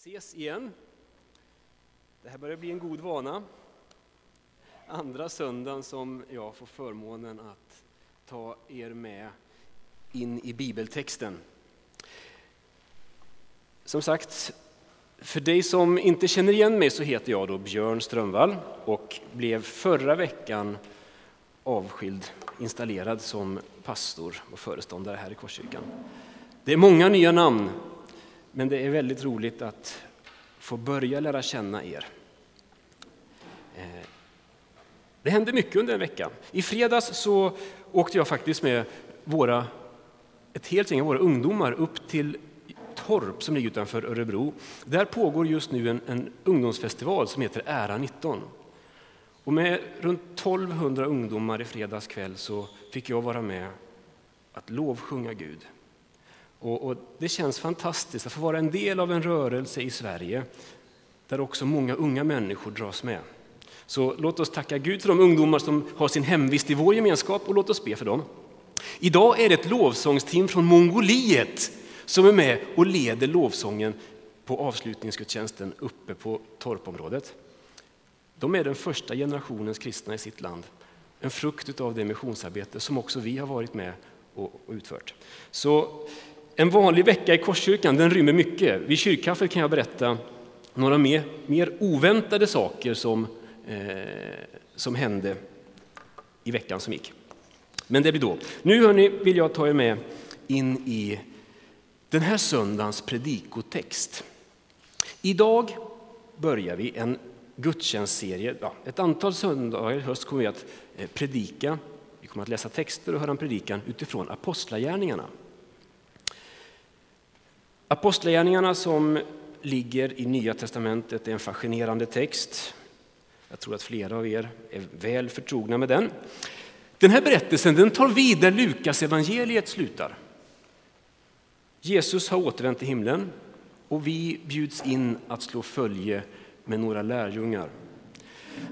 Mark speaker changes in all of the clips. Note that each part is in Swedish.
Speaker 1: ses igen. Det här börjar bli en god vana. Andra söndagen som jag får förmånen att ta er med in i bibeltexten. Som sagt, för dig som inte känner igen mig så heter jag då Björn Strömvall och blev förra veckan avskild, installerad som pastor och föreståndare här i Korskyrkan. Det är många nya namn men det är väldigt roligt att få börja lära känna er. Eh, det hände mycket under en vecka. I fredags så åkte jag faktiskt med våra, ett helt gäng av våra ungdomar upp till Torp som ligger utanför Örebro. Där pågår just nu en, en ungdomsfestival som heter Ära 19. Och med runt 1200 ungdomar i fredags kväll så fick jag vara med att lovsjunga Gud. Och, och, det känns fantastiskt att få vara en del av en rörelse i Sverige där också många unga människor dras med. Så låt oss tacka Gud för de ungdomar som har sin hemvist i vår gemenskap och låt oss be för dem. Idag är det ett lovsångsteam från Mongoliet som är med och leder lovsången på avslutningsgudstjänsten uppe på torpområdet. De är den första generationens kristna i sitt land. En frukt av det missionsarbete som också vi har varit med och utfört. Så en vanlig vecka i Korskyrkan den rymmer mycket. Vid kyrkkaffet kan jag berätta några mer, mer oväntade saker som, eh, som hände i veckan som gick. Men det blir då. Nu hörni, vill jag ta er med in i den här söndagens predikotext. Idag börjar vi en gudstjänstserie. Ja, ett antal söndagar i höst kommer vi att eh, predika. Vi kommer att läsa texter och höra en predikan utifrån apostlagärningarna. Apostlagärningarna som ligger i Nya testamentet är en fascinerande text. Jag tror att flera av er är väl förtrogna med den. Den här berättelsen den tar vid där Lukas evangeliet slutar. Jesus har återvänt till himlen och vi bjuds in att slå följe med några lärjungar.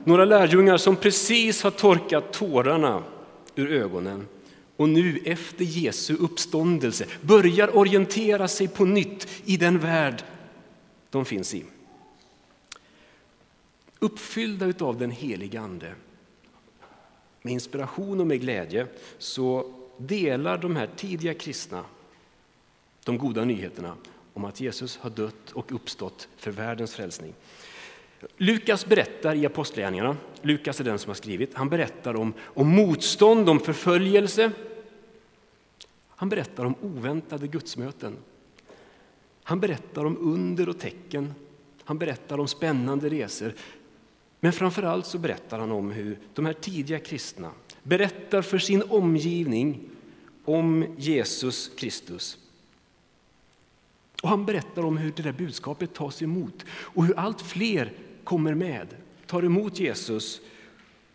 Speaker 1: Några lärjungar som precis har torkat tårarna ur ögonen och nu efter Jesu uppståndelse börjar orientera sig på nytt i den värld de finns i. Uppfyllda av den helige Ande, med inspiration och med glädje, så delar de här tidiga kristna de goda nyheterna om att Jesus har dött och uppstått för världens frälsning. Lukas berättar i Apostlagärningarna, Lukas är den som har skrivit, han berättar om, om motstånd, om förföljelse, han berättar om oväntade gudsmöten. Han berättar om under och tecken. Han berättar om spännande resor. Men framför allt så berättar han om hur de här tidiga kristna berättar för sin omgivning om Jesus Kristus. Och han berättar om hur det där budskapet tas emot och hur allt fler kommer med, tar emot Jesus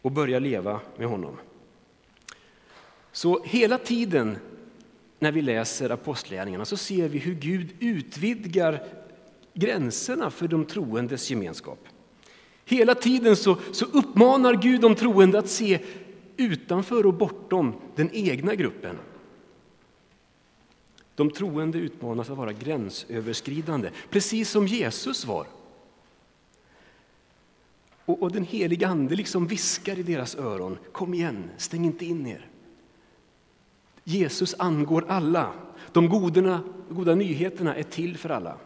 Speaker 1: och börjar leva med honom. Så hela tiden när vi läser apostlagärningarna så ser vi hur Gud utvidgar gränserna för de troendes gemenskap. Hela tiden så, så uppmanar Gud de troende att se utanför och bortom den egna gruppen. De troende utmanas att vara gränsöverskridande, precis som Jesus var. Och, och den heliga Ande liksom viskar i deras öron, kom igen, stäng inte in er. Jesus angår alla. De goda, goda nyheterna är till för alla.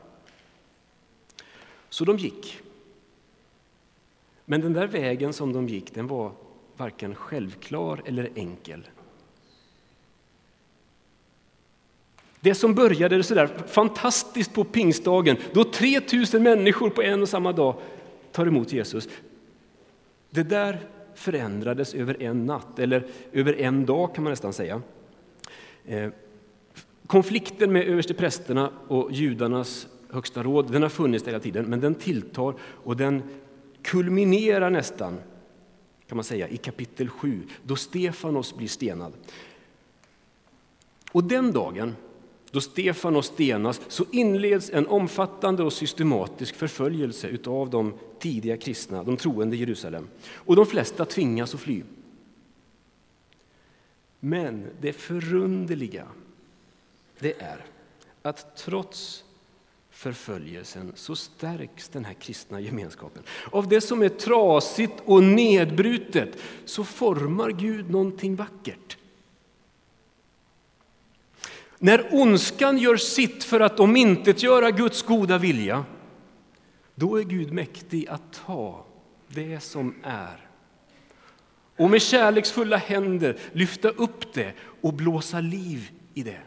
Speaker 1: Så de gick. Men den där vägen som de gick den var varken självklar eller enkel. Det som började så där fantastiskt på pingstdagen, då 3000 människor på en och samma dag tar emot Jesus. Det där förändrades över en natt, eller över en dag kan man nästan säga. Eh, konflikten med översteprästerna och judarnas högsta råd den har funnits hela tiden, men den tilltar och den kulminerar nästan kan man säga, i kapitel 7 då Stefanos blir stenad. Och den dagen då Stefanos stenas så inleds en omfattande och systematisk förföljelse av de tidiga kristna, de troende i Jerusalem. Och de flesta tvingas att fly. Men det förunderliga det är att trots förföljelsen så stärks den här kristna gemenskapen. Av det som är trasigt och nedbrutet så formar Gud någonting vackert. När ondskan gör sitt för att omintetgöra Guds goda vilja, då är Gud mäktig att ta det som är och med kärleksfulla händer lyfta upp det och blåsa liv i det.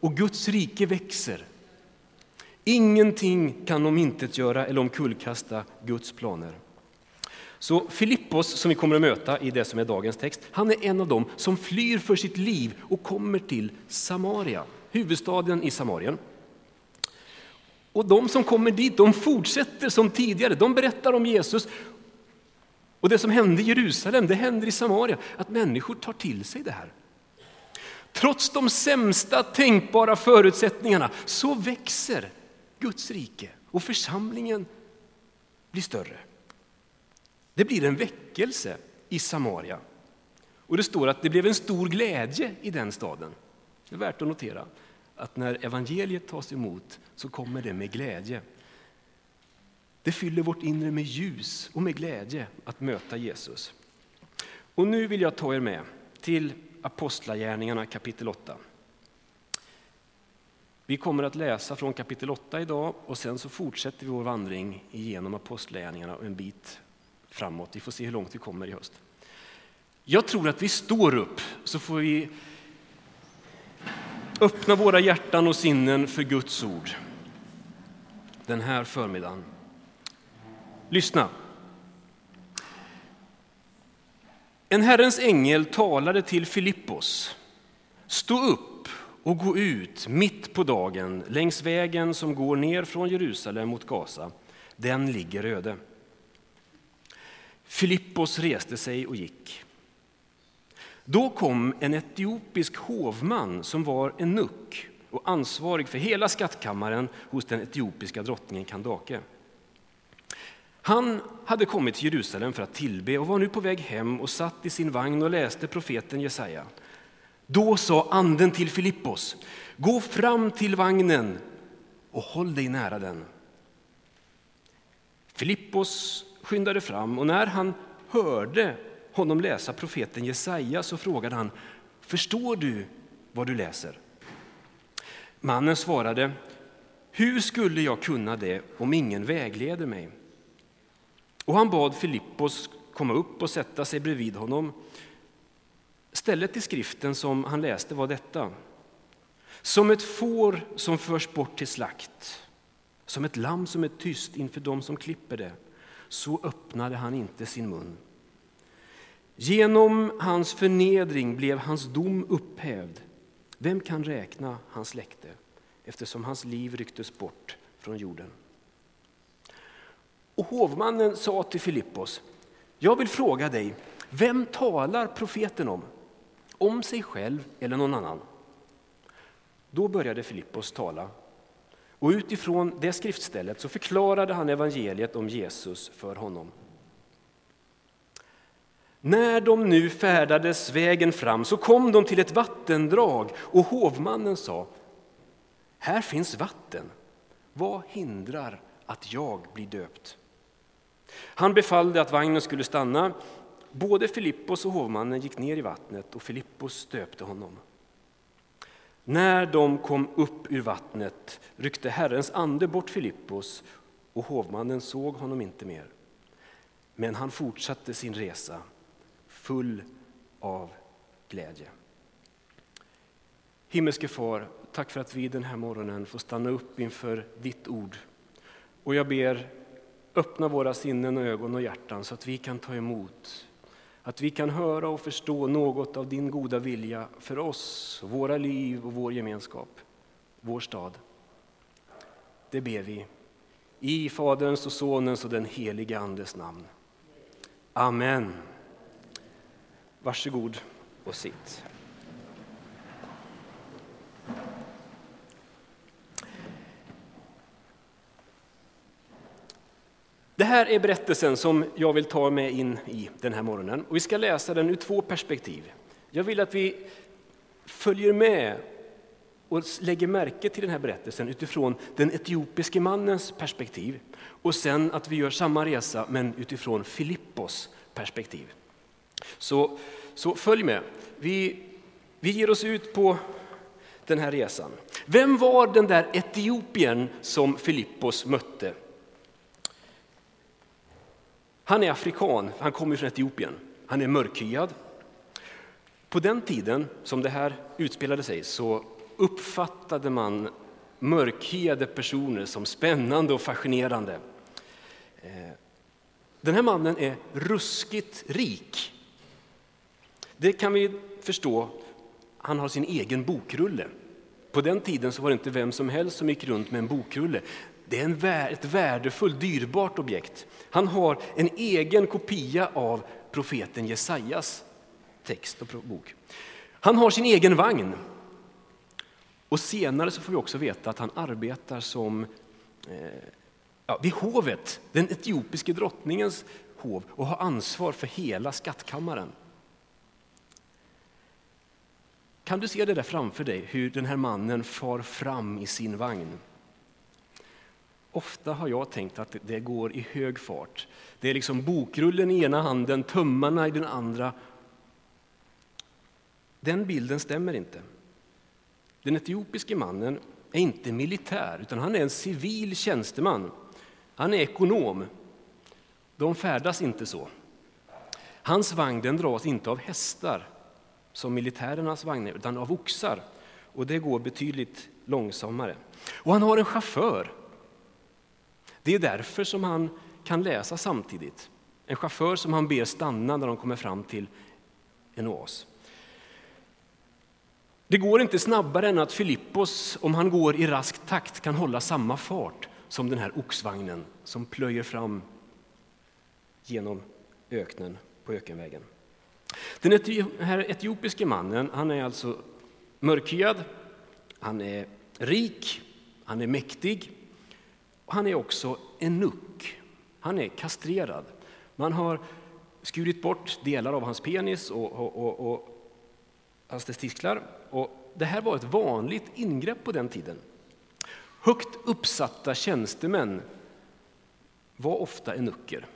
Speaker 1: Och Guds rike växer. Ingenting kan omintetgöra eller omkullkasta Guds planer. Så Filippos, som vi kommer att möta i det som är dagens text, han är en av dem som flyr för sitt liv och kommer till Samaria, huvudstaden i Samarien. Och de som kommer dit, de fortsätter som tidigare. De berättar om Jesus. Och det som hände i Jerusalem, det händer i Samaria. Att människor tar till sig det här. Trots de sämsta tänkbara förutsättningarna så växer Guds rike och församlingen blir större. Det blir en väckelse i Samaria. Och det står att det blev en stor glädje i den staden. Det är värt att notera att när evangeliet tas emot så kommer det med glädje. Det fyller vårt inre med ljus och med glädje att möta Jesus. Och nu vill jag ta er med till Apostlagärningarna kapitel 8. Vi kommer att läsa från kapitel 8 idag och sen så fortsätter vi vår vandring igenom Apostlagärningarna och en bit framåt. Vi får se hur långt vi kommer i höst. Jag tror att vi står upp så får vi öppna våra hjärtan och sinnen för Guds ord den här förmiddagen. Lyssna. En Herrens ängel talade till Filippos. Stå upp och gå ut mitt på dagen längs vägen som går ner från Jerusalem mot Gaza. Den ligger öde. Filippos reste sig och gick. Då kom en etiopisk hovman som var en nuck och ansvarig för hela skattkammaren hos den etiopiska drottningen Kandake. Han hade kommit till Jerusalem för att tillbe och var nu på väg hem och satt i sin vagn och läste profeten Jesaja. Då sa anden till Filippos, gå fram till vagnen och håll dig nära den. Filippos skyndade fram och när han hörde honom läsa profeten Jesaja så frågade han, förstår du vad du läser? Mannen svarade, hur skulle jag kunna det om ingen vägleder mig? Och han bad Filippos komma upp och sätta sig bredvid honom. Stället i skriften som han läste var detta. Som ett får som förs bort till slakt, som ett lamm som är tyst inför dem som klipper det, så öppnade han inte sin mun. Genom hans förnedring blev hans dom upphävd. Vem kan räkna hans släkte eftersom hans liv rycktes bort från jorden? Och hovmannen sa till Filippos, jag vill fråga dig, vem talar profeten om? Om sig själv eller någon annan? Då började Filippos tala och utifrån det skriftstället så förklarade han evangeliet om Jesus för honom. När de nu färdades vägen fram så kom de till ett vattendrag och hovmannen sa Här finns vatten, vad hindrar att jag blir döpt? Han befallde att vagnen skulle stanna. Både Filippos och hovmannen gick ner i vattnet och Filippos stöpte honom. När de kom upp ur vattnet ryckte Herrens ande bort Filippos och hovmannen såg honom inte mer. Men han fortsatte sin resa full av glädje. Himmelske Far, tack för att vi den här morgonen får stanna upp inför ditt ord. Och jag ber öppna våra sinnen och ögon och hjärtan så att vi kan ta emot, att vi kan höra och förstå något av din goda vilja för oss, våra liv och vår gemenskap, vår stad. Det ber vi i Faderns och Sonens och den helige Andes namn. Amen. Varsågod och sitt. Det här är berättelsen som jag vill ta med in i den här morgonen. Och vi ska läsa den ur två perspektiv. Jag vill att vi följer med och lägger märke till den här berättelsen utifrån den etiopiske mannens perspektiv och sen att vi gör samma resa men utifrån Filippos perspektiv. Så, så följ med. Vi, vi ger oss ut på den här resan. Vem var den där Etiopien som Filippos mötte? Han är afrikan, han kommer från Etiopien. Han är mörkhyad. På den tiden som det här utspelade sig så uppfattade man mörkhyade personer som spännande och fascinerande. Eh, den här mannen är ruskigt rik. Det kan vi förstå. Han har sin egen bokrulle. På den tiden så var det inte vem som helst som gick runt med en bokrulle. Det är en, ett värdefullt, dyrbart objekt. Han har en egen kopia av profeten Jesajas text och bok. Han har sin egen vagn. Och senare så får vi också veta att han arbetar som eh, ja, vid hovet, den etiopiske drottningens hov och har ansvar för hela skattkammaren. Kan du se det där framför dig, hur den här mannen far fram i sin vagn? Ofta har jag tänkt att det går i hög fart. Det är liksom bokrullen i ena handen, tummarna i den andra. Den bilden stämmer inte. Den etiopiske mannen är inte militär, utan han är en civil tjänsteman. Han är ekonom. De färdas inte så. Hans vagn den dras inte av hästar, som militärernas vagnar, utan av oxar. Och det går betydligt långsammare. Och han har en chaufför det är därför som han kan läsa samtidigt. En chaufför som han ber stanna när de kommer fram till en oas. Det går inte snabbare än att Filippos, om han går i rask takt, kan hålla samma fart som den här oxvagnen som plöjer fram genom öknen på ökenvägen. Den här etiopiske mannen han är alltså mörkhyad, han är rik, han är mäktig han är också en nuck. Han är kastrerad. Man har skurit bort delar av hans penis och, och, och, och hans testiklar. Och det här var ett vanligt ingrepp på den tiden. Högt uppsatta tjänstemän var ofta enucker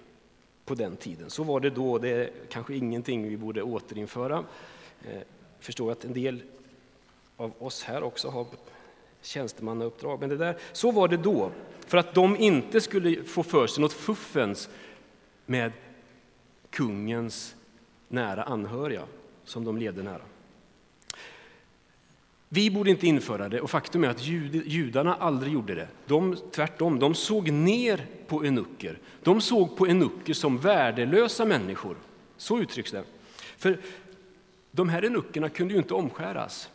Speaker 1: på den tiden. Så var det då, det är kanske ingenting vi borde återinföra. Eh, jag förstår att en del av oss här också har tjänstemannauppdrag. Men det där, så var det då, för att de inte skulle få för sig något fuffens med kungens nära anhöriga som de levde nära. Vi borde inte införa det och faktum är att judarna aldrig gjorde det. De, tvärtom, de såg ner på enucker. De såg på enucker som värdelösa människor. Så uttrycks det. För de här enuckerna kunde ju inte omskäras.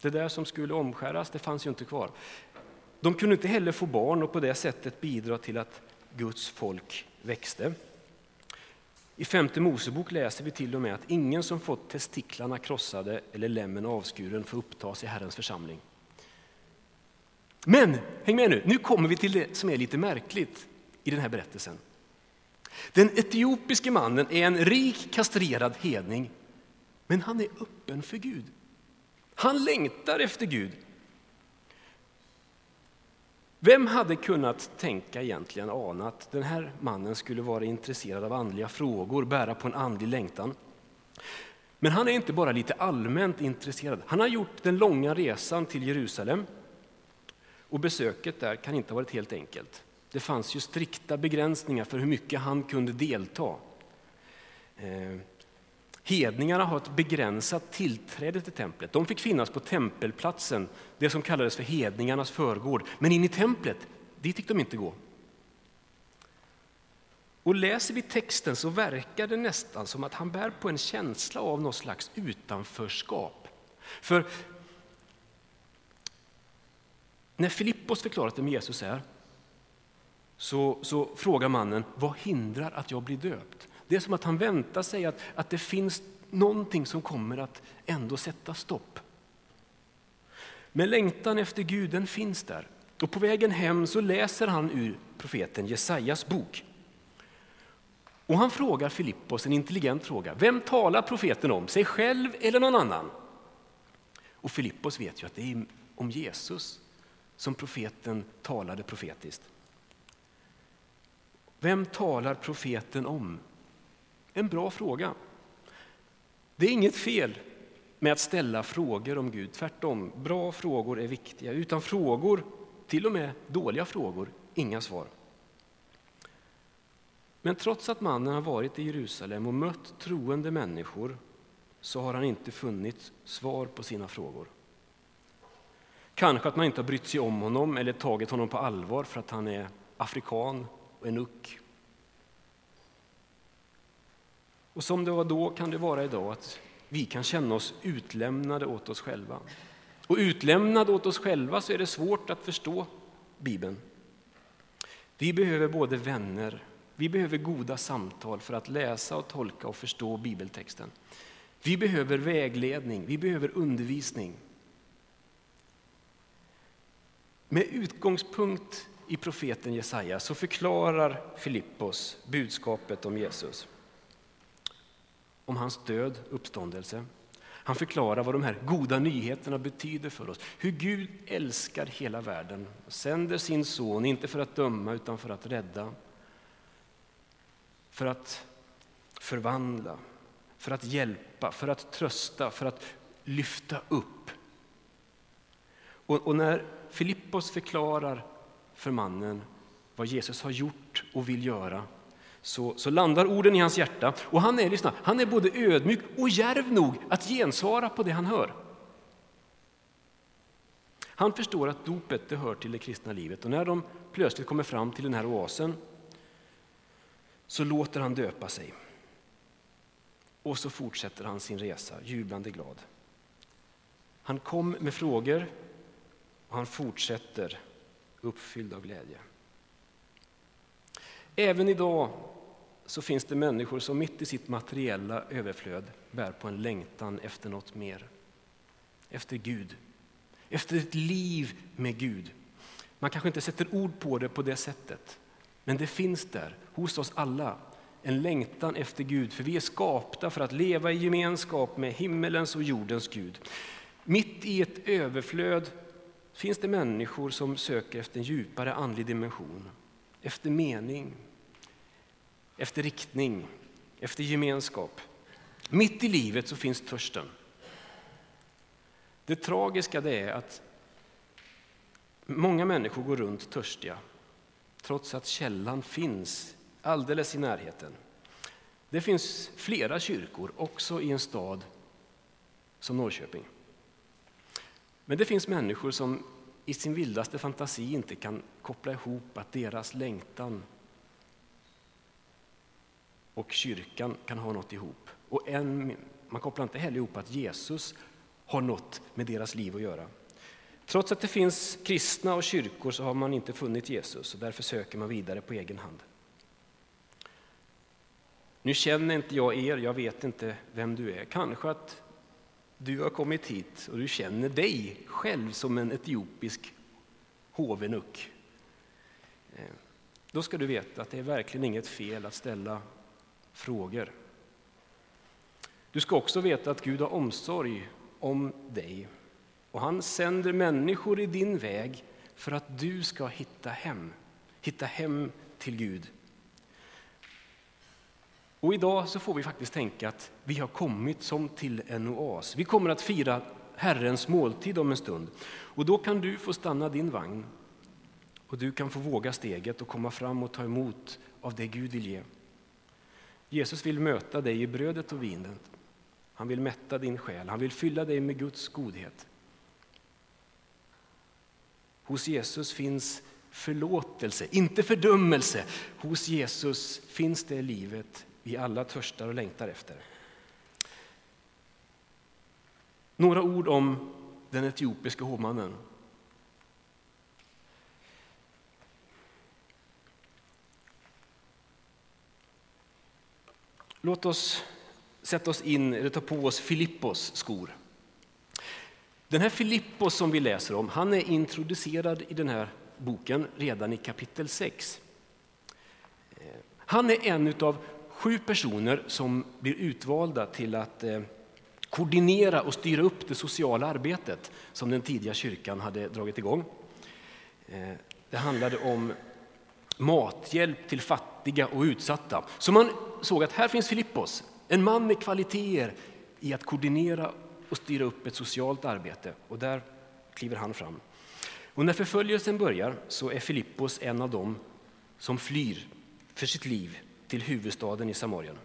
Speaker 1: Det där som skulle omskäras, det fanns ju inte kvar. De kunde inte heller få barn och på det sättet bidra till att Guds folk växte. I femte Mosebok läser vi till och med att ingen som fått testiklarna krossade eller lämmen avskuren får upptas i Herrens församling. Men, häng med nu, nu kommer vi till det som är lite märkligt i den här berättelsen. Den etiopiske mannen är en rik kastrerad hedning, men han är öppen för Gud. Han längtar efter Gud. Vem hade kunnat tänka egentligen, ana att den här mannen skulle vara intresserad av andliga frågor, bära på en andlig längtan? Men han är inte bara lite allmänt intresserad. Han har gjort den långa resan till Jerusalem och besöket där kan inte ha varit helt enkelt. Det fanns ju strikta begränsningar för hur mycket han kunde delta. Eh, Hedningarna har ett begränsat tillträde till templet. De fick finnas på tempelplatsen, det som kallades för hedningarnas förgård. Men in i templet, dit fick de inte gå. Och läser vi texten så verkar det nästan som att han bär på en känsla av något slags utanförskap. För när Filippos förklarat vem Jesus är så, så frågar mannen, vad hindrar att jag blir döpt? Det är som att han väntar sig att, att det finns någonting som kommer att ändå sätta stopp. Men längtan efter Gud den finns där. Och på vägen hem så läser han ur profeten Jesajas bok. Och han frågar Filippos en intelligent fråga. Vem talar profeten om, sig själv eller någon annan? Och Filippos vet ju att det är om Jesus som profeten talade profetiskt. Vem talar profeten om? En bra fråga. Det är inget fel med att ställa frågor om Gud. Tvärtom, bra frågor är viktiga. Utan frågor, till och med dåliga frågor, inga svar. Men trots att mannen har varit i Jerusalem och mött troende människor så har han inte funnit svar på sina frågor. Kanske att man inte har brytt sig om honom eller tagit honom på allvar för att han är afrikan och enuck. Och som det var då kan det vara idag att vi kan känna oss utlämnade åt oss själva. Och utlämnade åt oss själva så är det svårt att förstå Bibeln. Vi behöver både vänner, vi behöver goda samtal för att läsa och tolka och förstå bibeltexten. Vi behöver vägledning, vi behöver undervisning. Med utgångspunkt i profeten Jesaja så förklarar Filippos budskapet om Jesus. Om hans död, uppståndelse. Han förklarar vad de här goda nyheterna betyder för oss. Hur Gud älskar hela världen och sänder sin son, inte för att döma utan för att rädda. För att förvandla, för att hjälpa, för att trösta, för att lyfta upp. Och, och när Filippos förklarar för mannen vad Jesus har gjort och vill göra så, så landar orden i hans hjärta och han är, lyssna, han är både ödmjuk och järv nog att gensvara på det han hör. Han förstår att dopet det hör till det kristna livet och när de plötsligt kommer fram till den här oasen så låter han döpa sig. Och så fortsätter han sin resa jublande glad. Han kom med frågor och han fortsätter uppfylld av glädje. Även idag så finns det människor som mitt i sitt materiella överflöd bär på en längtan efter något mer. Efter Gud, efter ett liv med Gud. Man kanske inte sätter ord på det på det sättet, men det finns där hos oss alla en längtan efter Gud, för vi är skapta för att leva i gemenskap med himmelens och jordens Gud. Mitt i ett överflöd finns det människor som söker efter en djupare andlig dimension, efter mening, efter riktning, efter gemenskap. Mitt i livet så finns törsten. Det tragiska det är att många människor går runt törstiga trots att källan finns alldeles i närheten. Det finns flera kyrkor också i en stad som Norrköping. Men det finns människor som i sin vildaste fantasi inte kan koppla ihop att deras längtan och kyrkan kan ha något ihop. Och en, man kopplar inte heller ihop att Jesus har något med deras liv att göra. Trots att det finns kristna och kyrkor så har man inte funnit Jesus och därför söker man vidare på egen hand. Nu känner inte jag er, jag vet inte vem du är. Kanske att du har kommit hit och du känner dig själv som en etiopisk hovenuck. Eh, då ska du veta att det är verkligen inget fel att ställa frågor. Du ska också veta att Gud har omsorg om dig och han sänder människor i din väg för att du ska hitta hem, hitta hem till Gud. Och idag så får vi faktiskt tänka att vi har kommit som till en oas. Vi kommer att fira Herrens måltid om en stund. Och då kan du få stanna din vagn och du kan få våga steget och komma fram och ta emot av det Gud vill ge. Jesus vill möta dig i brödet och vinet. Han vill mätta din själ, han vill fylla dig med Guds godhet. Hos Jesus finns förlåtelse, inte fördömelse. Hos Jesus finns det livet vi alla törstar och längtar efter. Några ord om den etiopiska hovmannen. Låt oss sätta oss in, eller ta på oss Filippos skor. Den här Filippos som vi läser om, han är introducerad i den här boken redan i kapitel 6. Han är en av sju personer som blir utvalda till att eh, koordinera och styra upp det sociala arbetet som den tidiga kyrkan hade dragit igång. Eh, det handlade om mathjälp till fattiga och utsatta. Så man såg att här finns Filippos, en man med kvaliteter i att koordinera och styra upp ett socialt arbete. Och där kliver han fram. Och när förföljelsen börjar så är Filippos en av dem som flyr för sitt liv till huvudstaden i Samarien.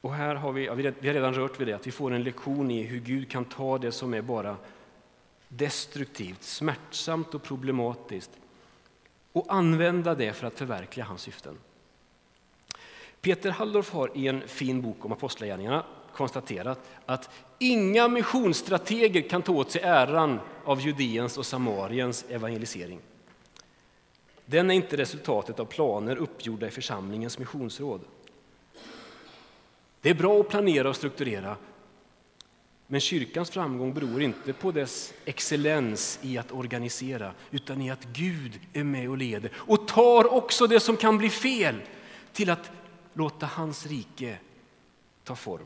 Speaker 1: Och här har vi, vi har redan rört vid det, att vi får en lektion i hur Gud kan ta det som är bara destruktivt, smärtsamt och problematiskt och använda det för att förverkliga hans syften. Peter Halldorf har i en fin bok om apostlagärningarna konstaterat att inga missionsstrateger kan ta åt sig äran av Judeens och Samariens evangelisering. Den är inte resultatet av planer uppgjorda i församlingens missionsråd. Det är bra att planera och strukturera, men kyrkans framgång beror inte på dess excellens i att organisera, utan i att Gud är med och leder och tar också det som kan bli fel till att låta hans rike ta form.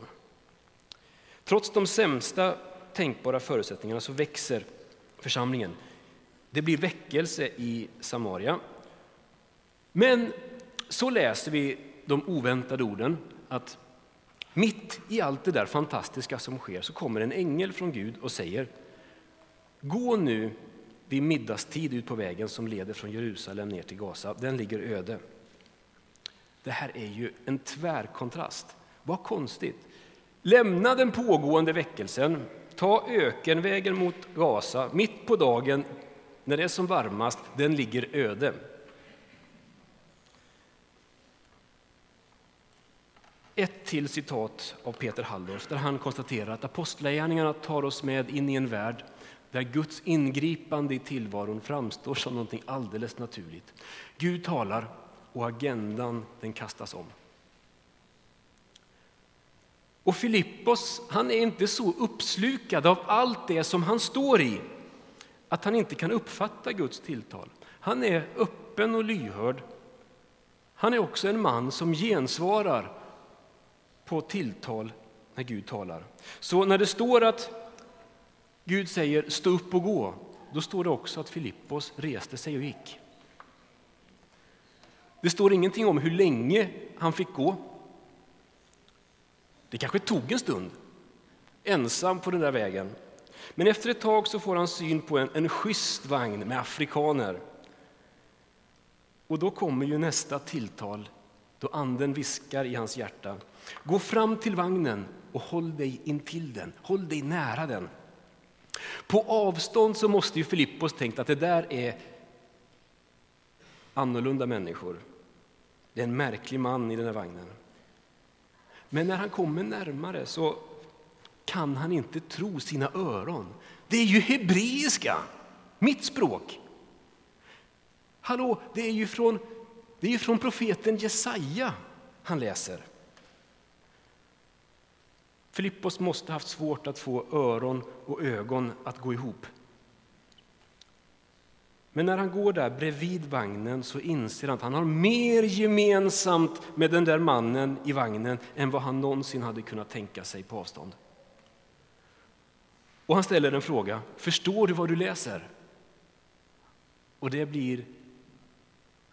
Speaker 1: Trots de sämsta tänkbara förutsättningarna så växer församlingen. Det blir väckelse i Samaria. Men så läser vi de oväntade orden att mitt i allt det där fantastiska som sker så kommer en ängel från Gud och säger Gå nu vid middagstid ut på vägen som leder från Jerusalem ner till Gaza. Den ligger öde. Det här är ju en tvärkontrast. Vad konstigt. Lämna den pågående väckelsen, ta ökenvägen mot Gaza mitt på dagen när det är som varmast, den ligger öde. Ett till citat av Peter Halldorf där han konstaterar att apostlagärningarna tar oss med in i en värld där Guds ingripande i tillvaron framstår som något alldeles naturligt. Gud talar och agendan den kastas om. Och Filippos han är inte så uppslukad av allt det som han står i att han inte kan uppfatta Guds tilltal. Han är öppen och lyhörd. Han är också en man som gensvarar på tilltal när Gud talar. Så när det står att Gud säger stå upp och gå, då står det också att Filippos reste sig och gick. Det står ingenting om hur länge han fick gå. Det kanske tog en stund, ensam på den där vägen. Men efter ett tag så får han syn på en, en schysst vagn med afrikaner. Och då kommer ju nästa tilltal, då anden viskar i hans hjärta. Gå fram till vagnen och håll dig intill den, håll dig nära den. På avstånd så måste ju Filippos tänkt att det där är annorlunda människor. Det är en märklig man i den här vagnen. Men när han kommer närmare så kan han inte tro sina öron. Det är ju hebreiska, mitt språk. Hallå, det är ju från, det är ju från profeten Jesaja han läser. Filippos måste haft svårt att få öron och ögon att gå ihop. Men när han går där bredvid vagnen så inser han att han har mer gemensamt med den där mannen i vagnen än vad han någonsin hade kunnat tänka sig på avstånd. Och han ställer en fråga. Förstår du vad du läser? Och det blir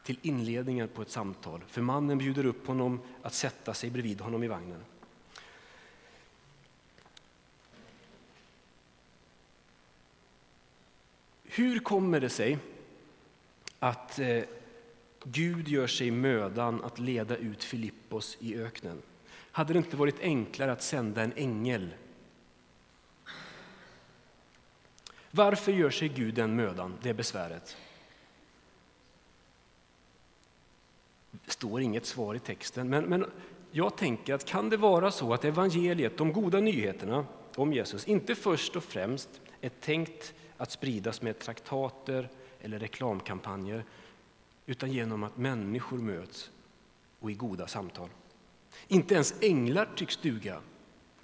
Speaker 1: till inledningen på ett samtal. För mannen bjuder upp honom att sätta sig bredvid honom i vagnen. Hur kommer det sig att eh, Gud gör sig mödan att leda ut Filippos i öknen? Hade det inte varit enklare att sända en ängel? Varför gör sig Gud den mödan, det besväret? Det står inget svar i texten, men, men jag tänker att kan det vara så att evangeliet, de goda nyheterna om Jesus, inte först och främst är tänkt att spridas med traktater eller reklamkampanjer utan genom att människor möts och i goda samtal. Inte ens änglar tycks duga.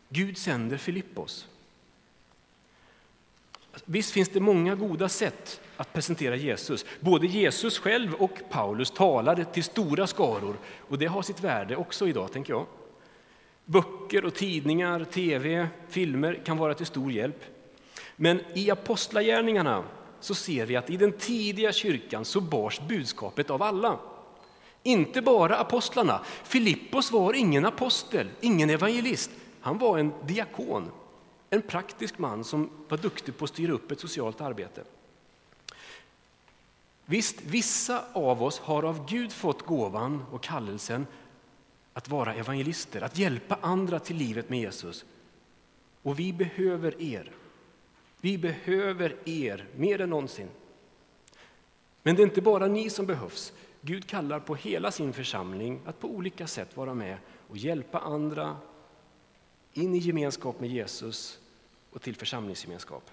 Speaker 1: Gud sänder Filippos. Visst finns det många goda sätt att presentera Jesus. Både Jesus själv och Paulus talade till stora skaror och det har sitt värde också idag, tänker jag. Böcker och tidningar, tv, filmer kan vara till stor hjälp. Men i Apostlagärningarna så ser vi att i den tidiga kyrkan så bars budskapet av alla. Inte bara apostlarna. Filippos var ingen apostel, ingen evangelist. Han var en diakon, en praktisk man som var duktig på att styra upp ett socialt arbete. Visst, vissa av oss har av Gud fått gåvan och kallelsen att vara evangelister, att hjälpa andra till livet med Jesus. Och vi behöver er. Vi behöver er mer än någonsin. Men det är inte bara ni som behövs. Gud kallar på hela sin församling att på olika sätt vara med och hjälpa andra in i gemenskap med Jesus och till församlingsgemenskap.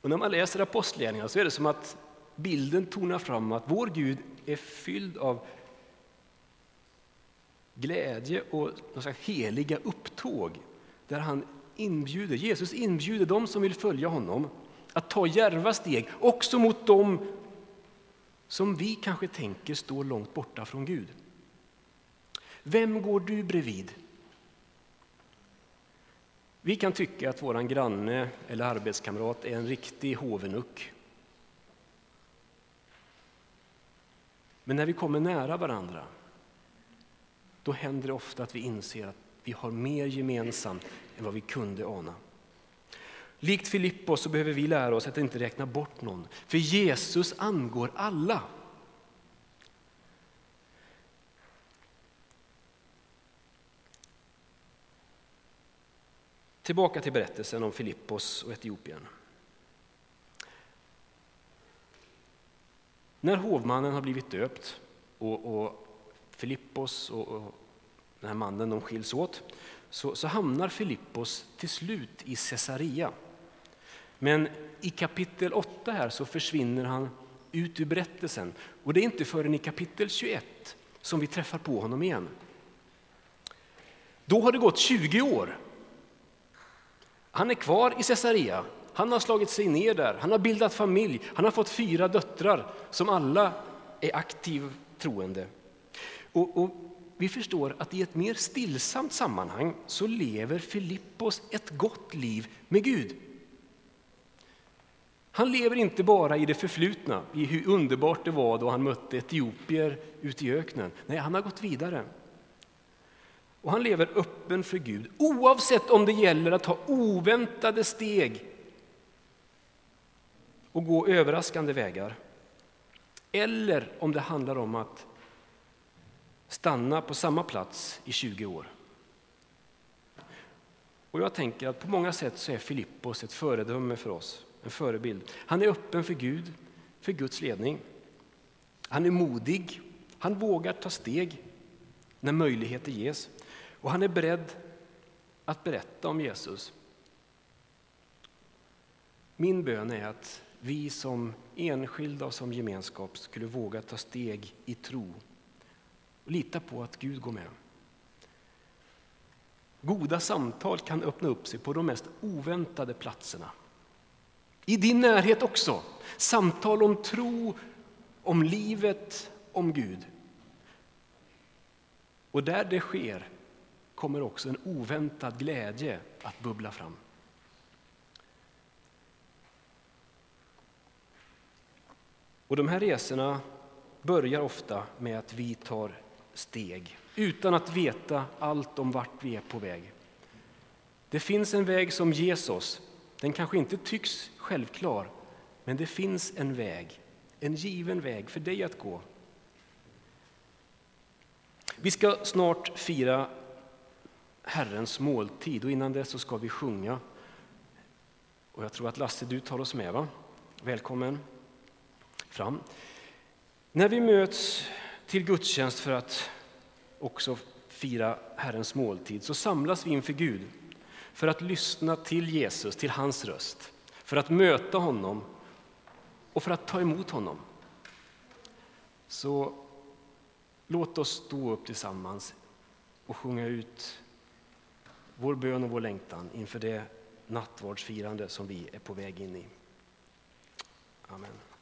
Speaker 1: Och när man läser Apostlagärningarna så är det som att bilden tonar fram att vår Gud är fylld av glädje och någon heliga upptåg där han inbjuder, Jesus inbjuder dem som vill följa honom att ta djärva steg också mot dem som vi kanske tänker står långt borta från Gud. Vem går du bredvid? Vi kan tycka att vår granne eller arbetskamrat är en riktig hovenuck. Men när vi kommer nära varandra, då händer det ofta att vi inser att vi har mer gemensamt än vad vi kunde ana. Likt Filippos så behöver vi lära oss att inte räkna bort någon, för Jesus angår alla. Tillbaka till berättelsen om Filippos och Etiopien. När hovmannen har blivit döpt och, och Filippos och, och den här mannen de skiljs åt så, så hamnar Filippos till slut i Caesarea. Men i kapitel 8 här så försvinner han ut ur berättelsen och det är inte förrän i kapitel 21 som vi träffar på honom igen. Då har det gått 20 år. Han är kvar i Caesarea. Han har slagit sig ner där, han har bildat familj, han har fått fyra döttrar som alla är aktivt troende. Och, och, vi förstår att i ett mer stillsamt sammanhang så lever Filippos ett gott liv med Gud. Han lever inte bara i det förflutna, i hur underbart det var då han mötte etiopier ute i öknen. Nej, han har gått vidare. Och han lever öppen för Gud, oavsett om det gäller att ta oväntade steg och gå överraskande vägar. Eller om det handlar om att stanna på samma plats i 20 år. Och jag tänker att på många sätt så är Filippos ett föredöme för oss, en förebild. Han är öppen för Gud, för Guds ledning. Han är modig, han vågar ta steg när möjligheter ges. Och han är beredd att berätta om Jesus. Min bön är att vi som enskilda och som gemenskap skulle våga ta steg i tro och lita på att Gud går med. Goda samtal kan öppna upp sig på de mest oväntade platserna. I din närhet också. Samtal om tro, om livet, om Gud. Och där det sker kommer också en oväntad glädje att bubbla fram. Och de här resorna börjar ofta med att vi tar steg utan att veta allt om vart vi är på väg. Det finns en väg som Jesus. Den kanske inte tycks självklar, men det finns en väg, en given väg för dig att gå. Vi ska snart fira Herrens måltid och innan dess så ska vi sjunga. Och jag tror att Lasse, du tar oss med va? Välkommen fram. När vi möts till gudstjänst för att också fira Herrens måltid så samlas vi inför Gud för att lyssna till Jesus, till hans röst, för att möta honom och för att ta emot honom. Så låt oss stå upp tillsammans och sjunga ut vår bön och vår längtan inför det nattvardsfirande som vi är på väg in i. Amen.